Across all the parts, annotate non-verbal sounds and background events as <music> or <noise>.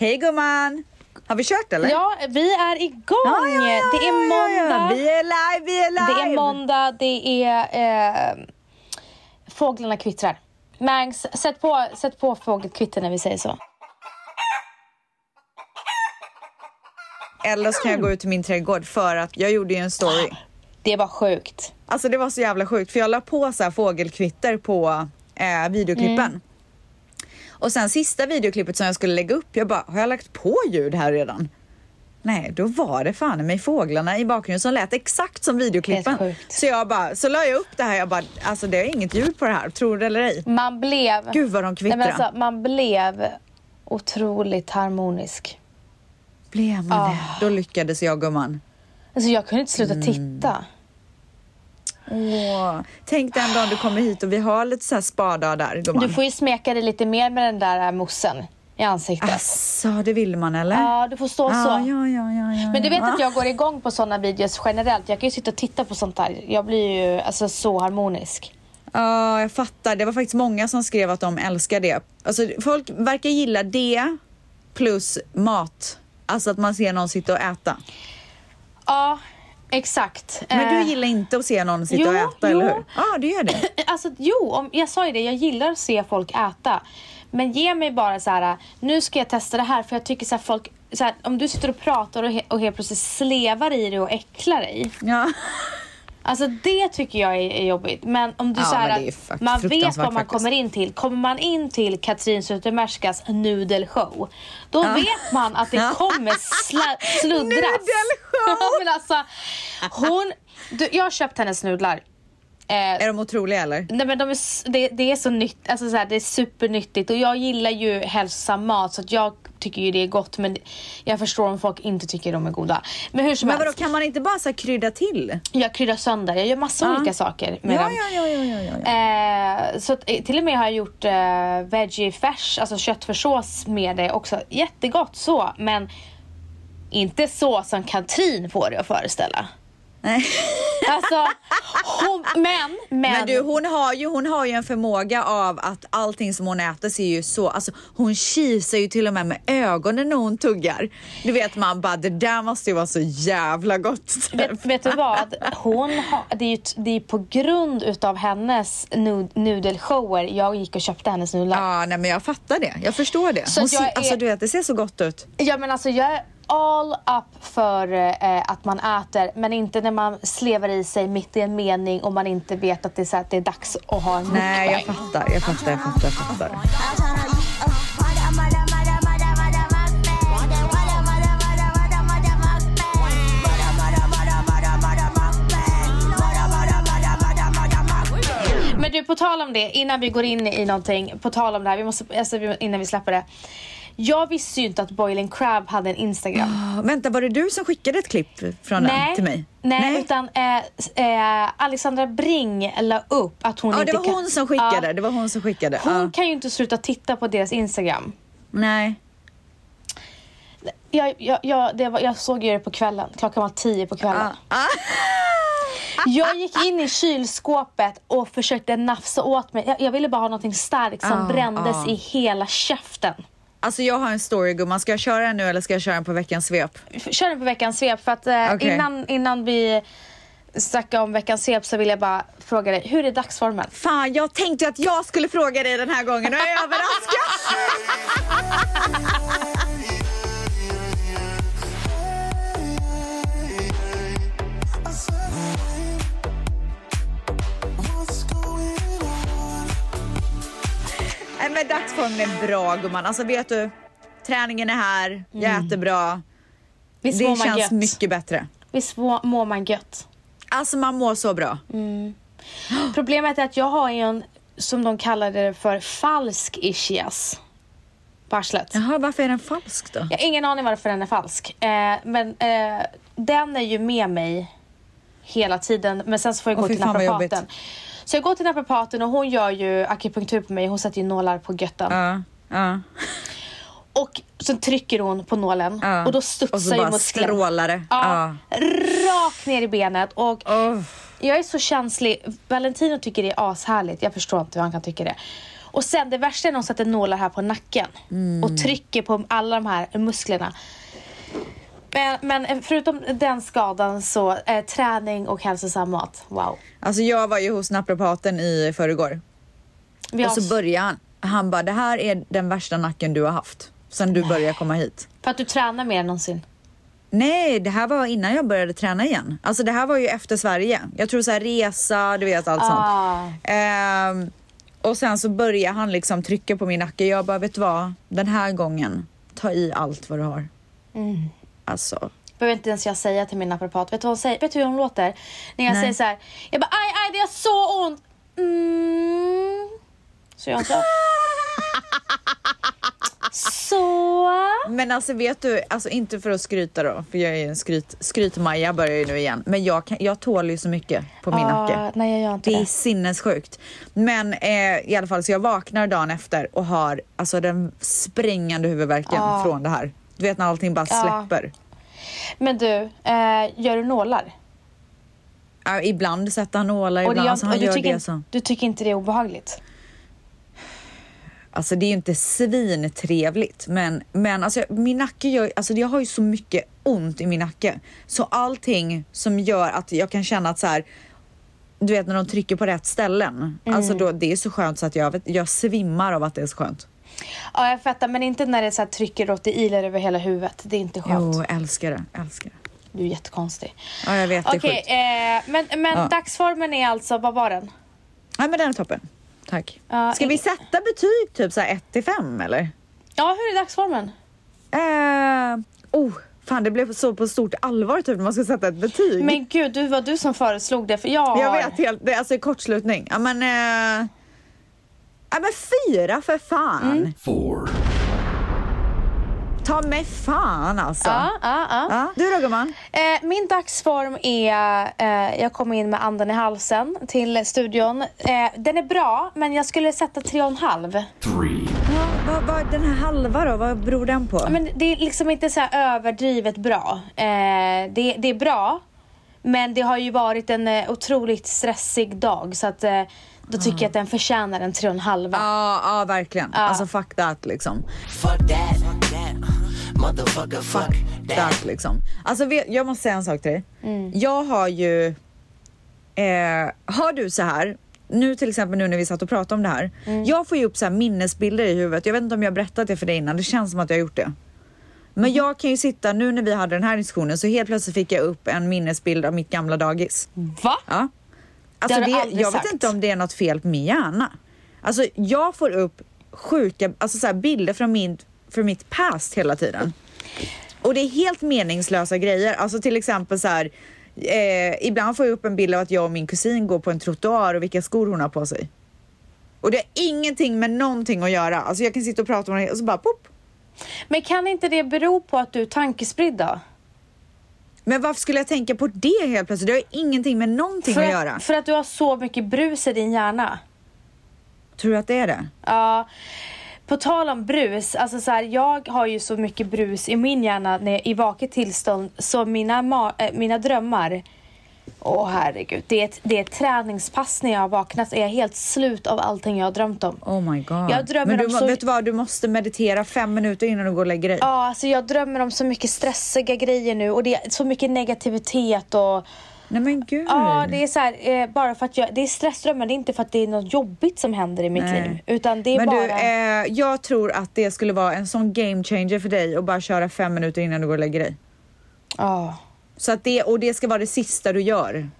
Hej gumman! Har vi kört eller? Ja, vi är igång! Ja, ja, ja, det är ja, ja, måndag. Vi är live, vi är live! Det är måndag, det är... Eh, fåglarna kvittrar. Mangs, sätt på, sätt på fågelkvitter när vi säger så. Eller så kan jag gå ut till min trädgård för att jag gjorde ju en story. Det var sjukt. Alltså det var så jävla sjukt för jag la på så här fågelkvitter på eh, videoklippen. Mm. Och sen sista videoklippet som jag skulle lägga upp, jag bara, har jag lagt på ljud här redan? Nej, då var det fan med fåglarna i bakgrunden som lät exakt som videoklippen. Så jag bara, så la jag upp det här, jag bara, alltså det är inget ljud på det här, tror det eller ej. Man blev... Gud vad de Nej, kvittrar. men alltså, man blev otroligt harmonisk. Blev man Ah. det? Då lyckades jag gumman. Alltså jag kunde inte sluta Mm. titta. Åh, tänk den dagen du kommer hit och vi har lite så här spa-dag där gumman. Du får ju smeka dig lite mer med den där äh, mussen i ansiktet. Asså, det vill man eller? Ja, du får stå ja, så. Ja, ja, ja, ja, Men du vet ja. att jag går igång på sådana videos generellt. Jag kan ju sitta och titta på sånt där. Jag blir ju alltså, så harmonisk. Ja, jag fattar. Det var faktiskt många som skrev att de älskar det. Alltså, folk verkar gilla det plus mat. Alltså att man ser någon sitta och äta. Ja, exakt. Men Eh, du gillar inte att se någon sitta jo, och äta, jo. eller hur? Ja, du gör det. <clears throat> Alltså jo, om, jag sa ju det. Jag gillar att se folk äta. Men ge mig bara så här. Nu ska jag testa det här. För jag tycker så här folk. Så här, om du sitter och pratar och, he, och helt plötsligt slevar i dig och äcklar dig. Ja. Alltså det tycker jag är, är jobbigt. Men om du Ja, är fakt- man vet vad man faktiskt. kommer in till. Kommer man in till Katrin Zytomierskas nudelshow, då vet man att det kommer <laughs> sluddras. Nudelshow! <laughs> men alltså, hon, du, jag har köpt hennes nudlar. Eh, Är de otroliga eller? Nej men de är, det, det är så nytt, alltså så här, det är supernyttigt och jag gillar ju hälsosam mat så att jag tycker ju det är gott men jag förstår om folk inte tycker de är goda. Men hur som Men vadå, helst, kan man inte bara så krydda till? jag kryddar sönder, jag gör massa Ja. olika saker med Ja, dem. ja, ja, ja, ja, ja, ja. Eh, så eh, till och med har jag gjort eh, veggie färs, alltså köttfärssås med det också. Jättegott så, men inte så som Katrin får det att föreställa. Nej. <laughs> Alltså, hon, men, men. Men du, hon har, ju, hon har ju en förmåga av att allting som hon äter ser ju så, alltså hon kisar ju till och med med ögonen när hon tuggar. Du vet man bara, det där måste ju vara så jävla gott. Vet, vet du vad? Hon har, det, är ju, det är på grund utav hennes nud, nudelshower jag gick och köpte hennes nudlar. Ja, nej men jag fattar det. Jag förstår det. Så Hon jag ser, Alltså är- du vet, det ser så gott ut. Ja men alltså jag all up för eh, att man äter men inte när man slevar i sig mitt i en mening och man inte vet att det är, så att det är dags att ha en Nej, jag mukbang. fattar, jag fattar, jag fattar, jag fattar. Men du, på tal om det, innan vi går in i någonting, på tal om det här, vi måste, alltså, innan vi släpper det. Jag visste ju inte att Boiling Crab hade en Instagram. Ah, Vänta, var det du som skickade ett klipp från den till mig? Nej, utan eh, eh, Alexandra Bring la upp att hon Ja, inte det var kan... hon som skickade. Ja, Det var hon som skickade. hon Ja. kan ju inte sluta titta på deras Instagram. Nej. Jag, jag, jag, var, jag såg ju det på kvällen. Klockan var tio på kvällen. Ah. Ah. <laughs> Jag gick in i kylskåpet och försökte nafsa åt mig. Jag, jag ville bara ha någonting starkt som Ah, brändes ah. i hela käften. Alltså jag har en story gumman. Ska jag köra den nu eller ska jag köra den på veckans svep? Kör den på veckans svep för att eh, Okej. innan, innan vi snackar om veckans svep så vill jag bara fråga dig, hur är dagsformen? Fan, jag tänkte att jag skulle fråga dig den här gången och jag är överraskad. <laughs> Men dagsformen är bra gumman. Alltså vet du, träningen är här, jag äter bra. Visst Det känns gött? mycket bättre. Visst mår man gött? Alltså man mår så bra. Problemet är att jag har en, som de kallade det för, falsk ischias. På arslet. Jaha, varför är den falsk då? Jag har ingen aning varför den är falsk. Eh, men eh, den är ju med mig hela tiden. Men sen så får jag Åh, gå till naprapaten. Så jag går till naprapaten och hon gör ju akupunktur på mig. Hon sätter ju nålar på götten. Ja, ja. Och så trycker hon på nålen Ja. och då Och så studsar ju bara strålar det. Ja, rakt ner i benet. Och jag är så känslig. Valentino tycker det är ashärligt. Jag förstår inte hur han kan tycka det. Och sen det värsta är när de sätter nålar här på nacken Mm. och trycker på alla de här musklerna. Men, men förutom den skadan så eh, träning och hälsosam mat. Wow. Alltså jag var ju hos naprapaten i förrgår Vi och så började han. Han bara, det här är den värsta nacken du har haft sen du började komma hit. för att du tränar mer än någonsin. Nej, det här var innan jag började träna igen. Alltså det här var ju efter Sverige. Jag tror så här resa, du vet allt Ah. sånt. Ehm, och sen så började han liksom trycka på min nacke. Jag bara, vet du vad? Den här gången, ta i allt vad du har. Mm. Alltså, Behöver inte ens jag säga till min naprapat. Vet du hon säger? Vet du hur hon låter? När jag Nej. säger så här. Jag bara aj, aj, det gör så ont. Mm. Så jag så. <laughs> så. Men alltså vet du, alltså inte för att skryta då, för jag är en skryt, skrytmaja börjar ju nu igen. Men jag, kan, jag tål ju så mycket på min Ah, nacke. Nej, jag gör inte Det det. är sinnessjukt. Men eh, i alla fall, så jag vaknar dagen efter och har alltså den sprängande huvudvärken Ja. från det här. Du vet när allting bara Ja. släpper. Men du, eh, gör du nålar? Ja, ibland sätter han nålar, ibland gör- alltså, han gör tycker, det så. du tycker inte det är obehagligt? Alltså det är ju inte svintrevligt men, men alltså, min nacke gör, alltså jag har ju så mycket ont i min nacke. Så allting som gör att jag kan känna att så här, du vet när de trycker på rätt ställen. Mm. Alltså då, det är så skönt så att jag, vet, jag svimmar av att det är så skönt. Ja, jag fattar. Men inte när det så här trycker åt det ilar över hela huvudet. Det är inte skönt. Jo, älskar det, älskar det. Du är jättekonstig. Ja, jag vet, det är Okej, sjukt. eh, men, men Ja. dagsformen är alltså, vad var den? Nej men den är toppen. Tack. Ja, Ska vi sätta betyg typ så här 1 till 5 eller? Ja, hur är dagsformen? Eh, oh, fan det blev så på stort allvar typ när man ska sätta ett betyg. Men gud, det var du som föreslog det. För jag, Jag har- vet helt, det är alltså kortslutning. Ja men, eh, ja men fyra för fan. Mm. four, Ta mig fan alltså. Ja, ja, ja. Ja, du då gumman? Eh, min dagsform är, eh, jag kom in med anden i halsen till studion. Eh, den är bra, men jag skulle sätta tre och en halv. three, Ja, vad, vad, den här halva då, vad beror den på? Men det är liksom inte så här överdrivet bra. Eh, det, det är bra, men det har ju varit en eh, otroligt stressig dag så att eh, då tycker jag att den förtjänar en tre och en halva. Ja, ja verkligen. Alltså fuck that liksom. Fuck that. Fuck that. Motherfucker, fuck that. That liksom. Alltså vet, jag måste säga en sak till dig. Mm. Jag har ju, eh, har du så här, nu till exempel nu när vi satt och pratade om det här. Mm. Jag får ju upp så här minnesbilder i huvudet. Jag vet inte om jag har berättat det för dig innan, det känns som att jag har gjort det. Men Mm. jag kan ju sitta, nu när vi hade den här diskussionen så helt plötsligt fick jag upp en minnesbild av mitt gamla dagis. Va? Ja. Alltså det, jag sagt. vet inte om det är något fel på min hjärna. Alltså jag får upp sjuka alltså så bilder från, min, från mitt past hela tiden. Och det är helt meningslösa grejer. Alltså till exempel så här. Eh, ibland får jag upp en bild av att jag och min kusin går på en trottoar och vilka skor hon har på sig. Och det har ingenting med någonting att göra. Alltså jag kan sitta och prata om det och så bara pop. Men kan inte det bero på att du är tankespridd då? Men varför skulle jag tänka på det helt plötsligt? Det har ingenting med någonting För att att, göra. för att du har så mycket brus i din hjärna. Tror du att det är det? Ja. På tal om brus, alltså så här, jag har ju så mycket brus i min hjärna när jag, i vaket tillstånd så mina, ma- äh, mina drömmar Åh herregud, det är, ett, det är ett träningspass när jag har vaknat är jag helt slut av allting jag har drömt om. Oh my god. Jag drömmer Men du, om så- vet du vad, du måste meditera fem minuter innan du går och lägger dig. Ja, alltså jag drömmer om så mycket stressiga grejer nu och det är så mycket negativitet och Nej men gud. Ja, det är så här, eh, bara för att jag, det är stressdrömmar, det är inte för att det är något jobbigt som händer i mitt Nej. liv. Utan det är Men bara... du, eh, jag tror att det skulle vara en sån game changer för dig att bara köra fem minuter innan du går och lägger dig. Ja. Så att det, och det ska vara det sista du gör.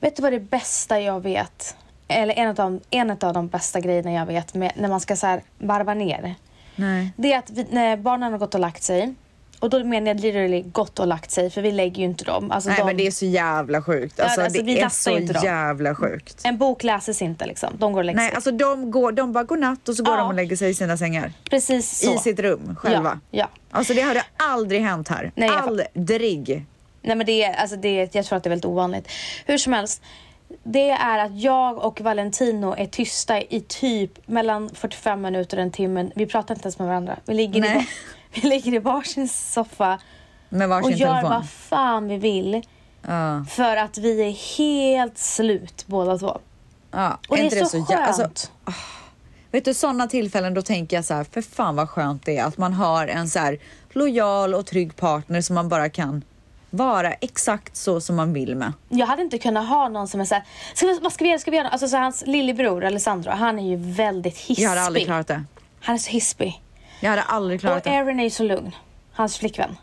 Vet du vad det bästa jag vet? Eller en av de, en av de bästa grejerna jag vet med, när man ska så här varva ner. Nej. Det är att vi, när barnen har gått och lagt sig. Och då menar jag literally gått och lagt sig för vi lägger ju inte dem. Alltså Nej de, men det är så jävla sjukt. Alltså, alltså, det är så inte dem. jävla sjukt. En bok läses inte liksom. De går och lägger Nej sig. alltså de, går, de bara går natt och så går Ja. de och lägger sig i sina sängar. Precis så. I sitt rum själva. Ja, ja. Alltså det hade aldrig hänt här. Nej, aldrig. Nej men det är, alltså det är, jag tror att det är väldigt ovanligt. Hur som helst. Det är att jag och Valentino är tysta i typ mellan 45 minuter och en timme. Vi pratar inte ens med varandra. Vi ligger, i, Nej. <laughs> vi ligger i varsin soffa Med och varsin gör telefon. vad fan vi vill. Ja. För att vi är helt slut båda två. Ja. Och det inte är så, jä- skönt. alltså, Vet du, sådana tillfällen då tänker jag så här, för fan vad skönt det är att man har en så här lojal och trygg partner som man bara kan vara exakt så som man vill med. Jag hade inte kunnat ha någon som är såhär, ska vad ska vi göra, ska vi göra? Alltså så hans lillebror Alessandro, han är ju väldigt hispig. Jag hade aldrig klarat det. Han är så hispig. Jag hade aldrig klarat Och det. Erin är ju så lugn. Hans flickvän.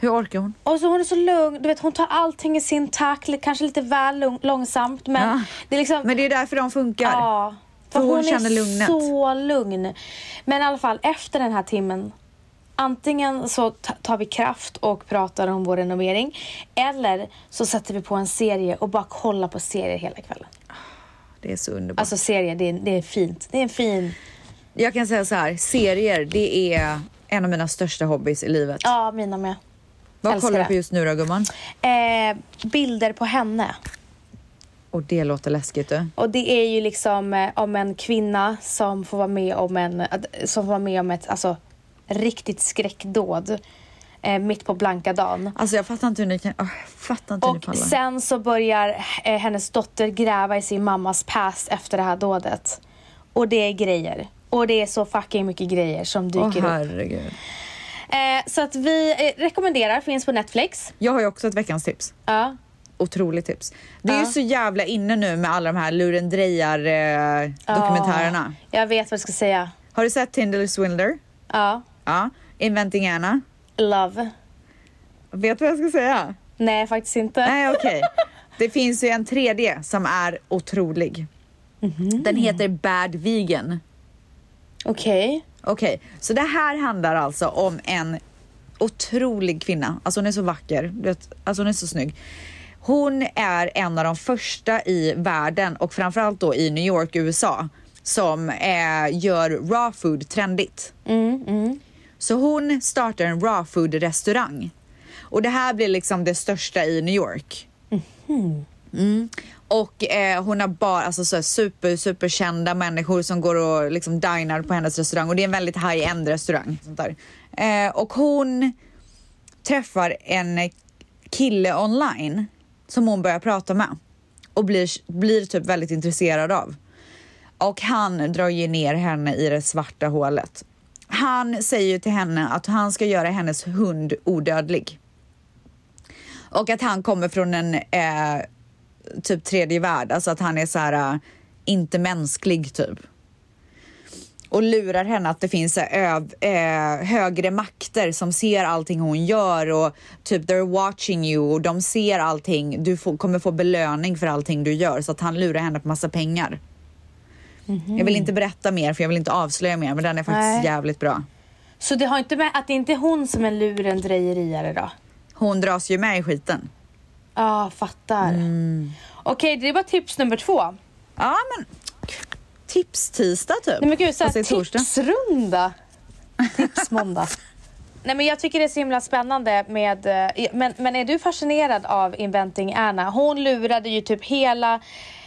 Hur orkar hon? Och så hon är så lugn, du vet hon tar allting i sin takt, kanske lite väl långsamt men Ja. det är liksom Men det är därför de funkar. Ja, För hon är känner lugnet. så lugn. Men i alla fall efter den här timmen Antingen så ta- tar vi kraft och pratar om vår renovering eller så sätter vi på en serie och bara kollar på serier hela kvällen. Det är så underbart. Alltså serier, det är, det är fint. Det är en fin... jag kan säga så här, serier det är en av mina största hobbys i livet. Ja, mina med. Vad älskar kollar du på just nu då gumman? Eh, bilder på henne. Och det låter läskigt du. Och det är ju liksom eh, om en kvinna som får vara med om en, som får vara med om ett alltså, riktigt skräckdåd eh, mitt på blanka dagen. Alltså jag fattar inte hur ni kan, åh, jag fattar inte hur ni Och sen så börjar eh, hennes dotter gräva i sin mammas past efter det här dådet. Och det är grejer. Och det är så fucking mycket grejer som dyker upp. herregud. Eh, så att vi eh, rekommenderar, finns på Netflix. Jag har ju också ett veckans tips. Ja. Otroligt tips. Det är ju så jävla inne nu med alla de här lurendrejar eh. Ja, jag vet vad jag ska säga. Har du sett Tinder Swindler? Ja. Ja. Inventing Anna? Love. Vet du vad jag ska säga? Nej, faktiskt inte. Nej okej. Det finns ju en 3D som är otrolig. Mhm. Den heter Bad Vegan. Okej. Okej, så det här handlar alltså om en otrolig kvinna. Alltså hon är så vacker. alltså hon är så snygg. Hon är en av de första i världen och framförallt då i New York, USA som eh, gör raw food trendigt. Mm, mm. Så hon startar en raw food restaurang. Och det här blir liksom det största i New York. Mm. Och eh, hon har bara alltså, så super, super kända människor som går och liksom dinar på hennes restaurang och det är en väldigt high-end restaurang. Sånt där. Eh, och hon träffar en kille online som hon börjar prata med och blir, blir typ väldigt intresserad av. Och han drar ju ner henne i det svarta hålet. Han säger ju till henne att han ska göra hennes hund odödlig. Och att han kommer från en eh, typ tredje värld, alltså att han är så här eh, inte mänsklig typ. Och lurar henne att det finns eh, öv, eh, högre makter som ser allting hon gör och typ they're watching you och de ser allting. Du får, kommer få belöning för allting du gör så att han lurar henne på massa pengar. Jag vill inte berätta mer för jag vill inte avslöja mer men den är faktiskt Nej. jävligt bra. Så det har inte med att det inte är hon som är lurendrejeriare då? Hon dras ju med i skiten. Ja, fattar. Mm. Okej, det var tips nummer två. Ja men tips-tisdag typ. Nej men gud, så Fast det här, är torsdag. tipsrunda. Tipsmåndag. <laughs> Nej men jag tycker det är så himla spännande med, eh, men, men är du fascinerad av Inventing Anna? Hon lurade ju typ hela,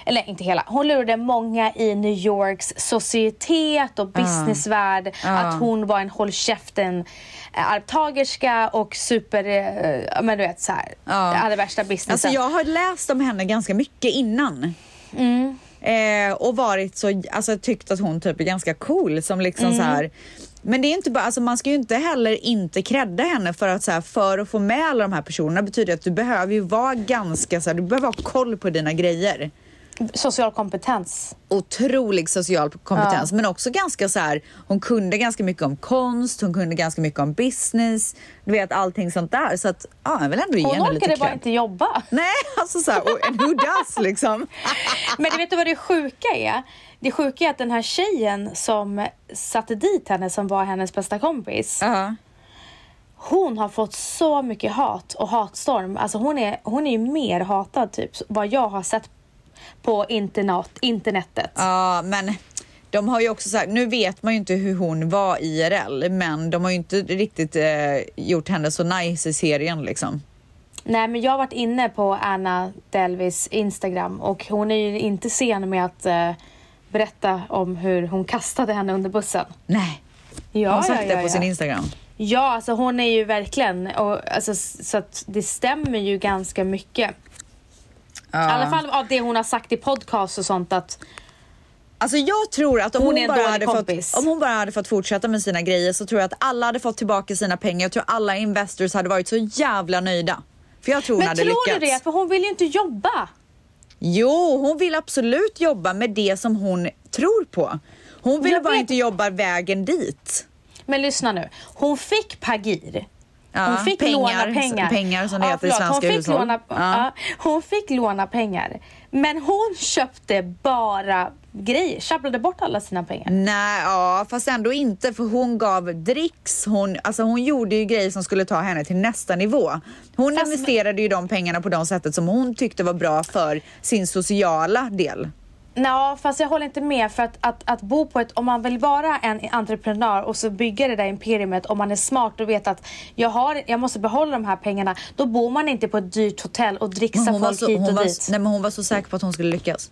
eller inte hela, hon lurade många i New Yorks societet och businessvärld att hon var en håll käften eh, arvtagerska och super, eh, men du vet så här, Ja. hade värsta businessen. Alltså jag har läst om henne ganska mycket innan. Eh, och varit så, alltså tyckt att hon typ är ganska cool som liksom så här. Men det är inte bara, alltså man ska ju inte heller inte credda henne för att så här, för att få med alla de här personerna betyder att du behöver ju vara ganska så här, du behöver ha koll på dina grejer. Social kompetens. Otrolig social kompetens men också ganska så här, hon kunde ganska mycket om konst, hon kunde ganska mycket om business, du vet allting sånt där. Så att ja, jag vill ändå ge Hon henne lite orkade bara inte jobba. Nej, alltså så här, and who does liksom? <laughs> Men du vet vad det sjuka är? Det sjuka är att den här tjejen som satte dit henne, som var hennes bästa kompis. Ja. Hon har fått så mycket hat och hatstorm. Alltså hon är, hon är ju mer hatad typ, vad jag har sett på internet, internetet. Ja, men de har ju också sagt, nu vet man ju inte hur hon var IRL, men de har ju inte riktigt eh, gjort henne så nice i serien liksom. Nej men jag har varit inne på Anna Delvis Instagram och hon är ju inte sen med att eh, berätta om hur hon kastade henne under bussen. Nej, Ja, har hon sagt ja, det ja, på ja. sin Instagram? Ja, alltså hon är ju verkligen, och, alltså, så att det stämmer ju ganska mycket. Ja. I alla fall av det hon har sagt i podcast och sånt att Alltså jag tror att om Hon hon, bara hade kompis. fått, om hon bara hade fått fortsätta med sina grejer så tror jag att alla hade fått tillbaka sina pengar. Jag tror alla investors hade varit så jävla nöjda. För jag tror hon Men hade tror lyckats. du det? För hon vill ju inte jobba. Jo, hon vill absolut jobba med det som hon tror på. Hon vill Jag bara vet. inte jobba vägen dit. Men lyssna nu. Hon fick Pagir. Ja, Hon fick pengar, låna pengar. pengar som det heter i svenska hon fick hushåll. Låna, Ja. ja, hon fick låna pengar. Men hon köpte bara grejer. Sjabblade bort alla sina pengar. Nej, ja, fast ändå inte för hon gav dricks. Hon, alltså hon gjorde ju grejer som skulle ta henne till nästa nivå. Hon Fast- investerade ju de pengarna på de sättet som hon tyckte var bra för sin sociala del. Ja, fast jag håller inte med för att, att, att bo på ett, om man vill vara en entreprenör och så bygga det där imperiumet, om man är smart och vet att jag, har, jag måste behålla de här pengarna, då bor man inte på ett dyrt hotell och dricksar folk så, hit hon, och var, dit. nej, men hon var så säker på att hon skulle lyckas.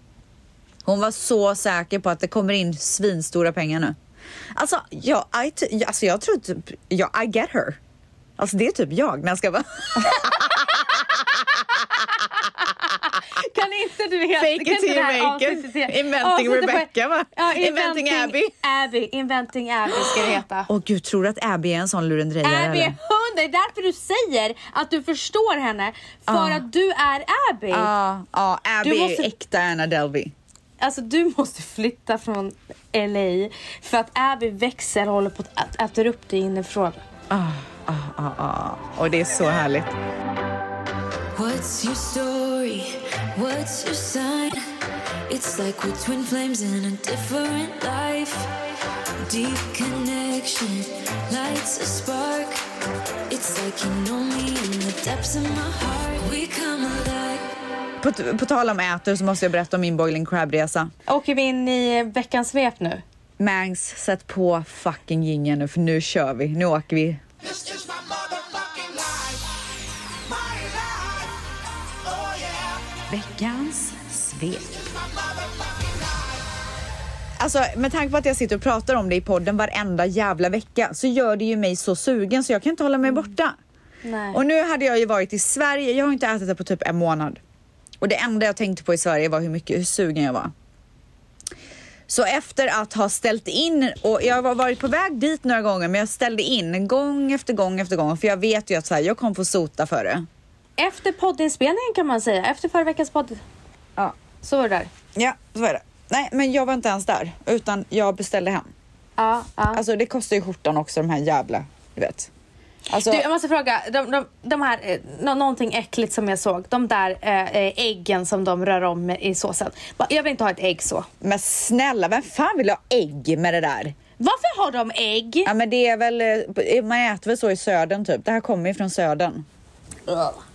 Hon var så säker på att det kommer in svinstora pengar nu. Alltså, jag, I, alltså jag tror typ, ja, I get her. Alltså det är typ jag när jag ska vara... <laughs> Kan inte du helt... Fake it till you make it. Inventing avsnittet på- Rebecca, va? Ja, Inventing Abby. Abby. Inventing Abby ska det heta. Åh gud, tror du att Abby är en sån lurendrejare? Abby är eller? hund, det är därför du säger att du förstår henne. För att du är Abby. Ja, ja, Abby Du är måste- ju äkta Anna Delvey. Alltså du måste flytta från LA för att Abby växer och håller på att äta upp dig inifrån. Ah, ah, ah, ah. Och det är så härligt. What's your story? What's your sign? It's like we're twin flames in a different life. Deep connection lights a spark. It's like you know me in the depths of my heart. We come alive. På, på tal om äter så måste jag berätta om min boiling crab-resa. Åker vi in i veckans svep nu? Mangs, sätt på fucking jingeln nu för nu kör vi. Nu åker vi. This is my Veckans svep. Life. Alltså med tanke på att jag sitter och pratar om det i podden varenda jävla vecka så gör det ju mig så sugen så jag kan inte hålla mig borta. Nej. Och nu hade jag ju varit i Sverige, jag har inte ätit det på typ en månad. Och det enda jag tänkte på i Sverige var hur mycket hur sugen jag var. Så efter att ha ställt in, och jag har varit på väg dit några gånger men jag ställde in gång efter gång efter gång för jag vet ju att så här, jag kommer få sota för det. Efter poddinspelningen kan man säga. Efter förra veckans podd. Ja, Så var det där. ja så är det. Nej men jag var inte ens där utan jag beställde hem. Ja, ja. Alltså det kostar ju skjortan också de här jävla, du vet. Alltså, Du, jag måste fråga, de, de, de här, eh, nå- någonting äckligt som jag såg, de där eh, eh, äggen som de rör om i såsen. Jag vill inte ha ett ägg så. Men snälla, vem fan vill ha ägg med det där? Varför har de ägg? Ja men det är väl, eh, man äter väl så i södern typ. Det här kommer ju från södern.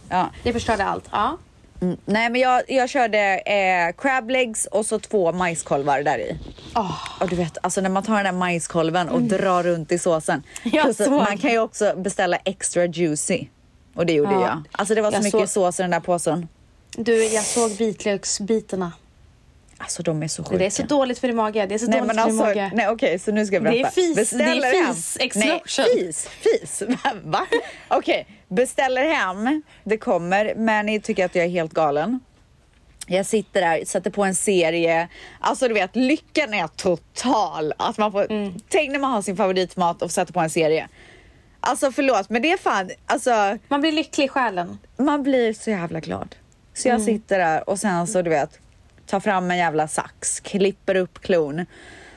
Ja. Det förstörde allt. Ja. Mm. Nej men jag, jag körde eh, crab legs och så två majskolvar där i. Åh. Och du vet, alltså när man tar den där majskolven och drar runt i såsen. Såg. man kan ju också beställa extra juicy. Och det gjorde Ja. jag. Alltså det var så Jag mycket såg- sås i den där påsen. Du, jag såg vitlöksbitarna. Alltså de är så sjuka. Det är så dåligt för din mage. Det är så Nej dåligt för din alltså, mage. nej okej så nu ska jag Det är berätta. fis- Beställer det är fis Nej, explosion. fis, fis. <laughs> Va? Okej, beställer hem. Det kommer, men ni tycker att jag är helt galen. Jag sitter där, sätter på en serie. Alltså du vet, lyckan är total. Att man får, Mm. Tänk när man har sin favoritmat och sätter på en serie. Alltså förlåt, men det är fan, alltså Man blir lycklig i själen. man blir så jävla glad. Så Mm. jag sitter där och sen så du vet, tar fram en jävla sax, klipper upp klon,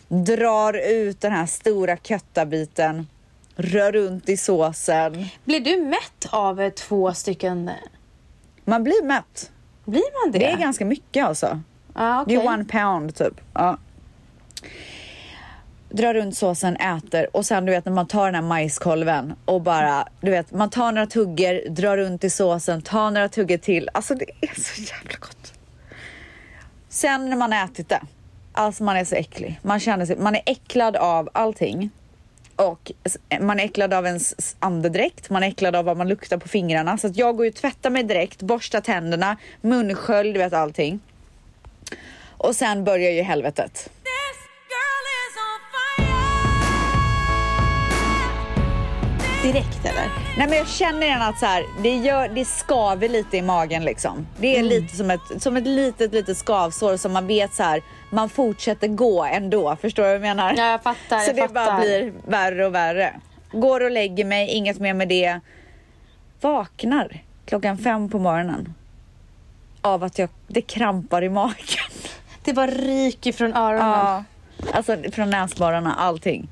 drar ut den här stora köttabiten, rör runt i såsen. Blir du mätt av eh, två stycken? Man blir mätt. Blir man det? Det är ganska mycket alltså. Ja, Det okej. är one pound typ. Ja. Drar runt såsen, äter och sen du vet när man tar den här majskolven och bara, du vet, man tar några tuggor, drar runt i såsen, tar några tuggor till. Alltså det är så jävla gott. Sen när man har ätit det, alltså man är så äcklig. Man känner sig, man är äcklad av allting. Och man är äcklad av ens andedräkt, man är äcklad av vad man luktar på fingrarna. Så att jag går ju och tvättar mig direkt, borstar tänderna, munskölj, du vet allting. Och sen börjar ju helvetet. direkt eller? Nej men jag känner redan att så här, det, gör, det skaver lite i magen liksom. Det är Mm. lite som ett, som ett litet, litet skavsår som man vet så här, man fortsätter gå ändå. Förstår du vad jag menar? Ja, jag fattar, Så jag det bara fattar. blir värre och värre. Går och lägger mig, inget mer med det. Vaknar klockan fem på morgonen av att jag, det krampar i magen. Det bara ryker från öronen. Ja, alltså från näsborrarna, allting.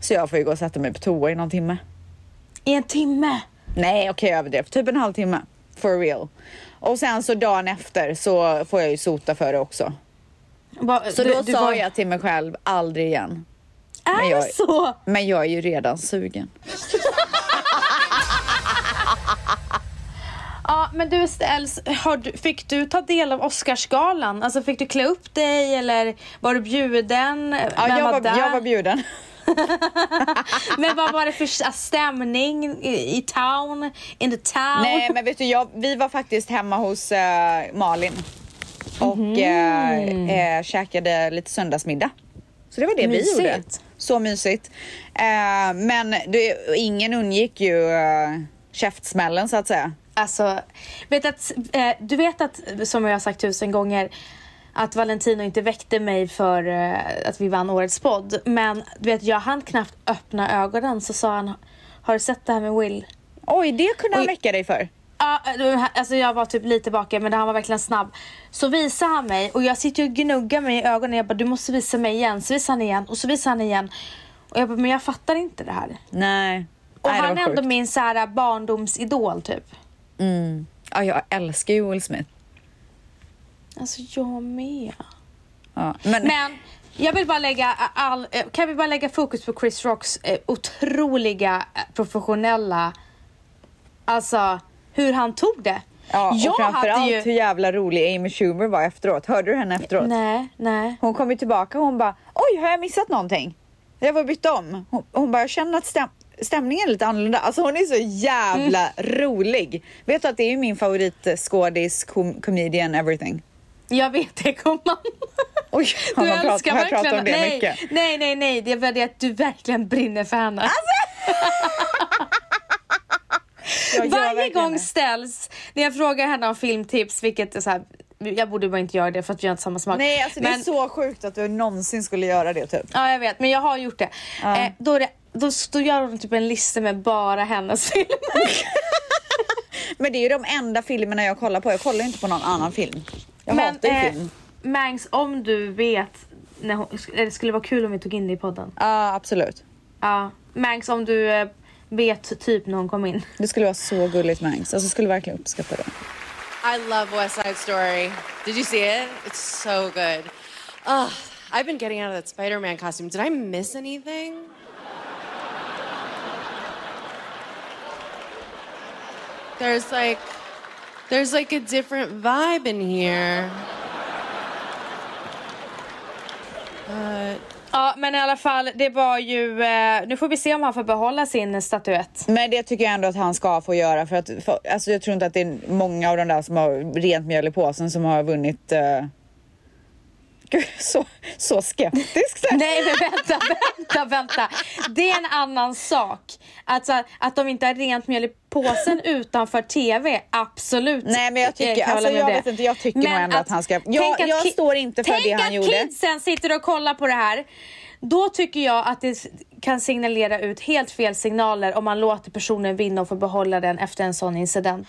Så jag får ju gå och sätta mig på toa i någon timme. I en timme. Nej, okej, jag överdrev. Typ en halvtimme. For real. Och sen så dagen efter så får jag ju sota för det också. Bara, Så du- då du sa var- jag till mig själv, aldrig igen. Är Men jag- det så? Men jag är ju redan sugen. <laughs> Ja, men du du, fick du ta del av Oscarsgalan? Alltså fick du klä upp dig eller var du bjuden? Ja, Vem jag, var, där? jag var bjuden. <laughs> Men vad var det för stämning i, i town? In the town? Nej, men vet du, jag, vi var faktiskt hemma hos eh, Malin och Mhm. eh, eh, käkade lite söndagsmiddag. Så det var det Mysigt. vi gjorde. Så mysigt. Eh, men det, ingen undgick ju eh, käftsmällen så att säga. Alltså, vet att, eh, du vet att, som jag har sagt tusen gånger, att Valentino inte väckte mig för eh, att vi vann årets podd. Men du vet, jag hann knappt öppna ögonen så sa han, har du sett det här med Will? Oj, det kunde han Oj. väcka dig för. Ja, eh, alltså jag var typ lite bakom men han var verkligen snabb. Så visade han mig och jag sitter och gnuggar mig i ögonen. Jag bara, du måste visa mig igen. Så visade han igen och så visade han igen. Och jag bara, men jag fattar inte det här. Nej. Och Nej, han är ändå sjukt. min så här barndomsidol typ. Ja, jag älskar ju Will Smith. Alltså jag med. Ja. Men, Men jag vill bara lägga all, eh, kan vi bara lägga fokus på Chris Rocks eh, otroliga eh, professionella, alltså hur han tog det. ja, och jag framförallt ju... hur jävla rolig Amy Schumer var efteråt. Hörde du henne efteråt? Nej, nej. Hon kom ju tillbaka och hon bara, oj har jag missat någonting? Jag var bytt om. Hon, hon bara, jag känner att stäm stämningen är lite annorlunda. Alltså hon är så jävla Mm. rolig. Vet du att det är min favoritskådis, com comedian, everything. Jag vet det gumman. <laughs> Oj, Du man älskar pratat verkligen om det nej, mycket? Nej, nej, nej. Det är bara det att du verkligen brinner för henne. Gör <laughs> Varje gång det. ställs, när jag frågar henne om filmtips, vilket är så här, jag borde bara inte göra det för att vi har inte samma smak. Nej, alltså det är Men- så sjukt att du någonsin skulle göra det typ. Ja, jag vet, men jag har gjort det. Ja. Eh, då, det då, då gör hon typ en lista med bara hennes filmer. <laughs> Men det är ju de enda filmerna jag kollar på. Jag kollar inte på någon annan film. Jag men hatar ju eh, film. Mangs, om du vet, när hon, det skulle vara kul om vi tog in det i podden. Ja, absolut. Ja, Mangs, om du eh, vet typ när hon kom in. Det skulle vara så gulligt Mangs. Alltså, skulle verkligen uppskatta det. I love West Side Story. Did you see it? It's so good. Ugh, I've been getting out of that Spider Man costume. Did I miss anything? There's like, there's like a different vibe in here. But Ja, men i alla fall, det var ju... Eh, nu får vi se om han får behålla sin statyett. Men det tycker jag ändå att han ska få göra för att för, alltså jag tror inte att det är många av de där som har rent mjöl i påsen som har vunnit. eh, Gud, så, så skeptisk. Nej men vänta, <laughs> vänta, vänta. Det är en annan sak. Alltså, att de inte har rent mjöl i påsen utanför TV, absolut. Nej, men jag tycker- kan alltså, hålla med jag vet inte, jag tycker nog ändå att han ska- Jag- tänk att jag ki- står inte för tänk det han att gjorde. kidsen sitter och kollar på det här. Då tycker jag att det kan signalera ut helt fel signaler om man låter personen vinna och få behålla den efter en sån incident.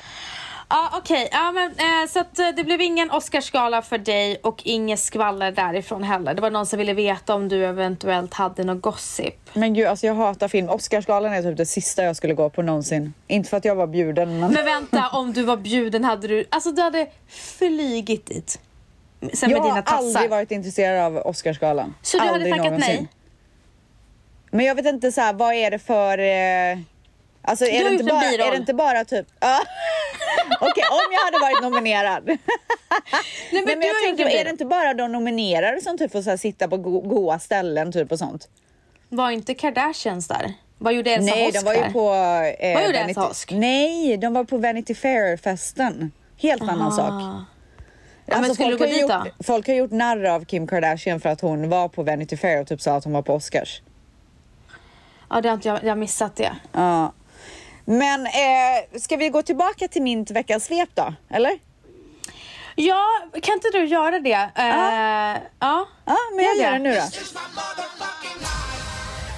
Ja okej, ja, men, eh, så att, eh, det blev ingen Oscarsgala för dig och inget skvaller därifrån heller. Det var någon som ville veta om du eventuellt hade något gossip. Men gud, alltså jag hatar film. Oscarsgalan är typ det sista jag skulle gå på någonsin. Inte för att jag var bjuden, men... Men vänta, om du var bjuden hade du, alltså du hade flygit dit. Sen jag med dina har tassar. aldrig varit intresserad av Oscarsgalan. Så du hade aldrig tackat någonsin. nej? Men jag vet inte så här, vad är det för... Eh... Alltså är har det, bara, är det inte bara typ... Ja. Okej, om jag hade varit nominerad. Nej, men, du jag har gjort tänker, är det inte bara de nominerade som typ får så sitta på go- goa ställen typ och sånt? Var inte Kardashians där? Vad gjorde Elsa Nej, Hosk de var ju på... Eh, Vad gjorde Vanity- Elsa Hosk? Nej, de var på Vanity Fair-festen. Helt annan sak. Ja, men skulle folk, har gjort, folk har gjort narr av Kim Kardashian för att hon var på Vanity Fair och typ sa att hon var på Oscars. Ja, det har inte jag, jag har missat det. Ja. Men eh, ska vi gå tillbaka till min veckans svep då? Eller? Ja, kan inte du göra det? Eh, ja. Ja, men jag Gör gör det. det nu då.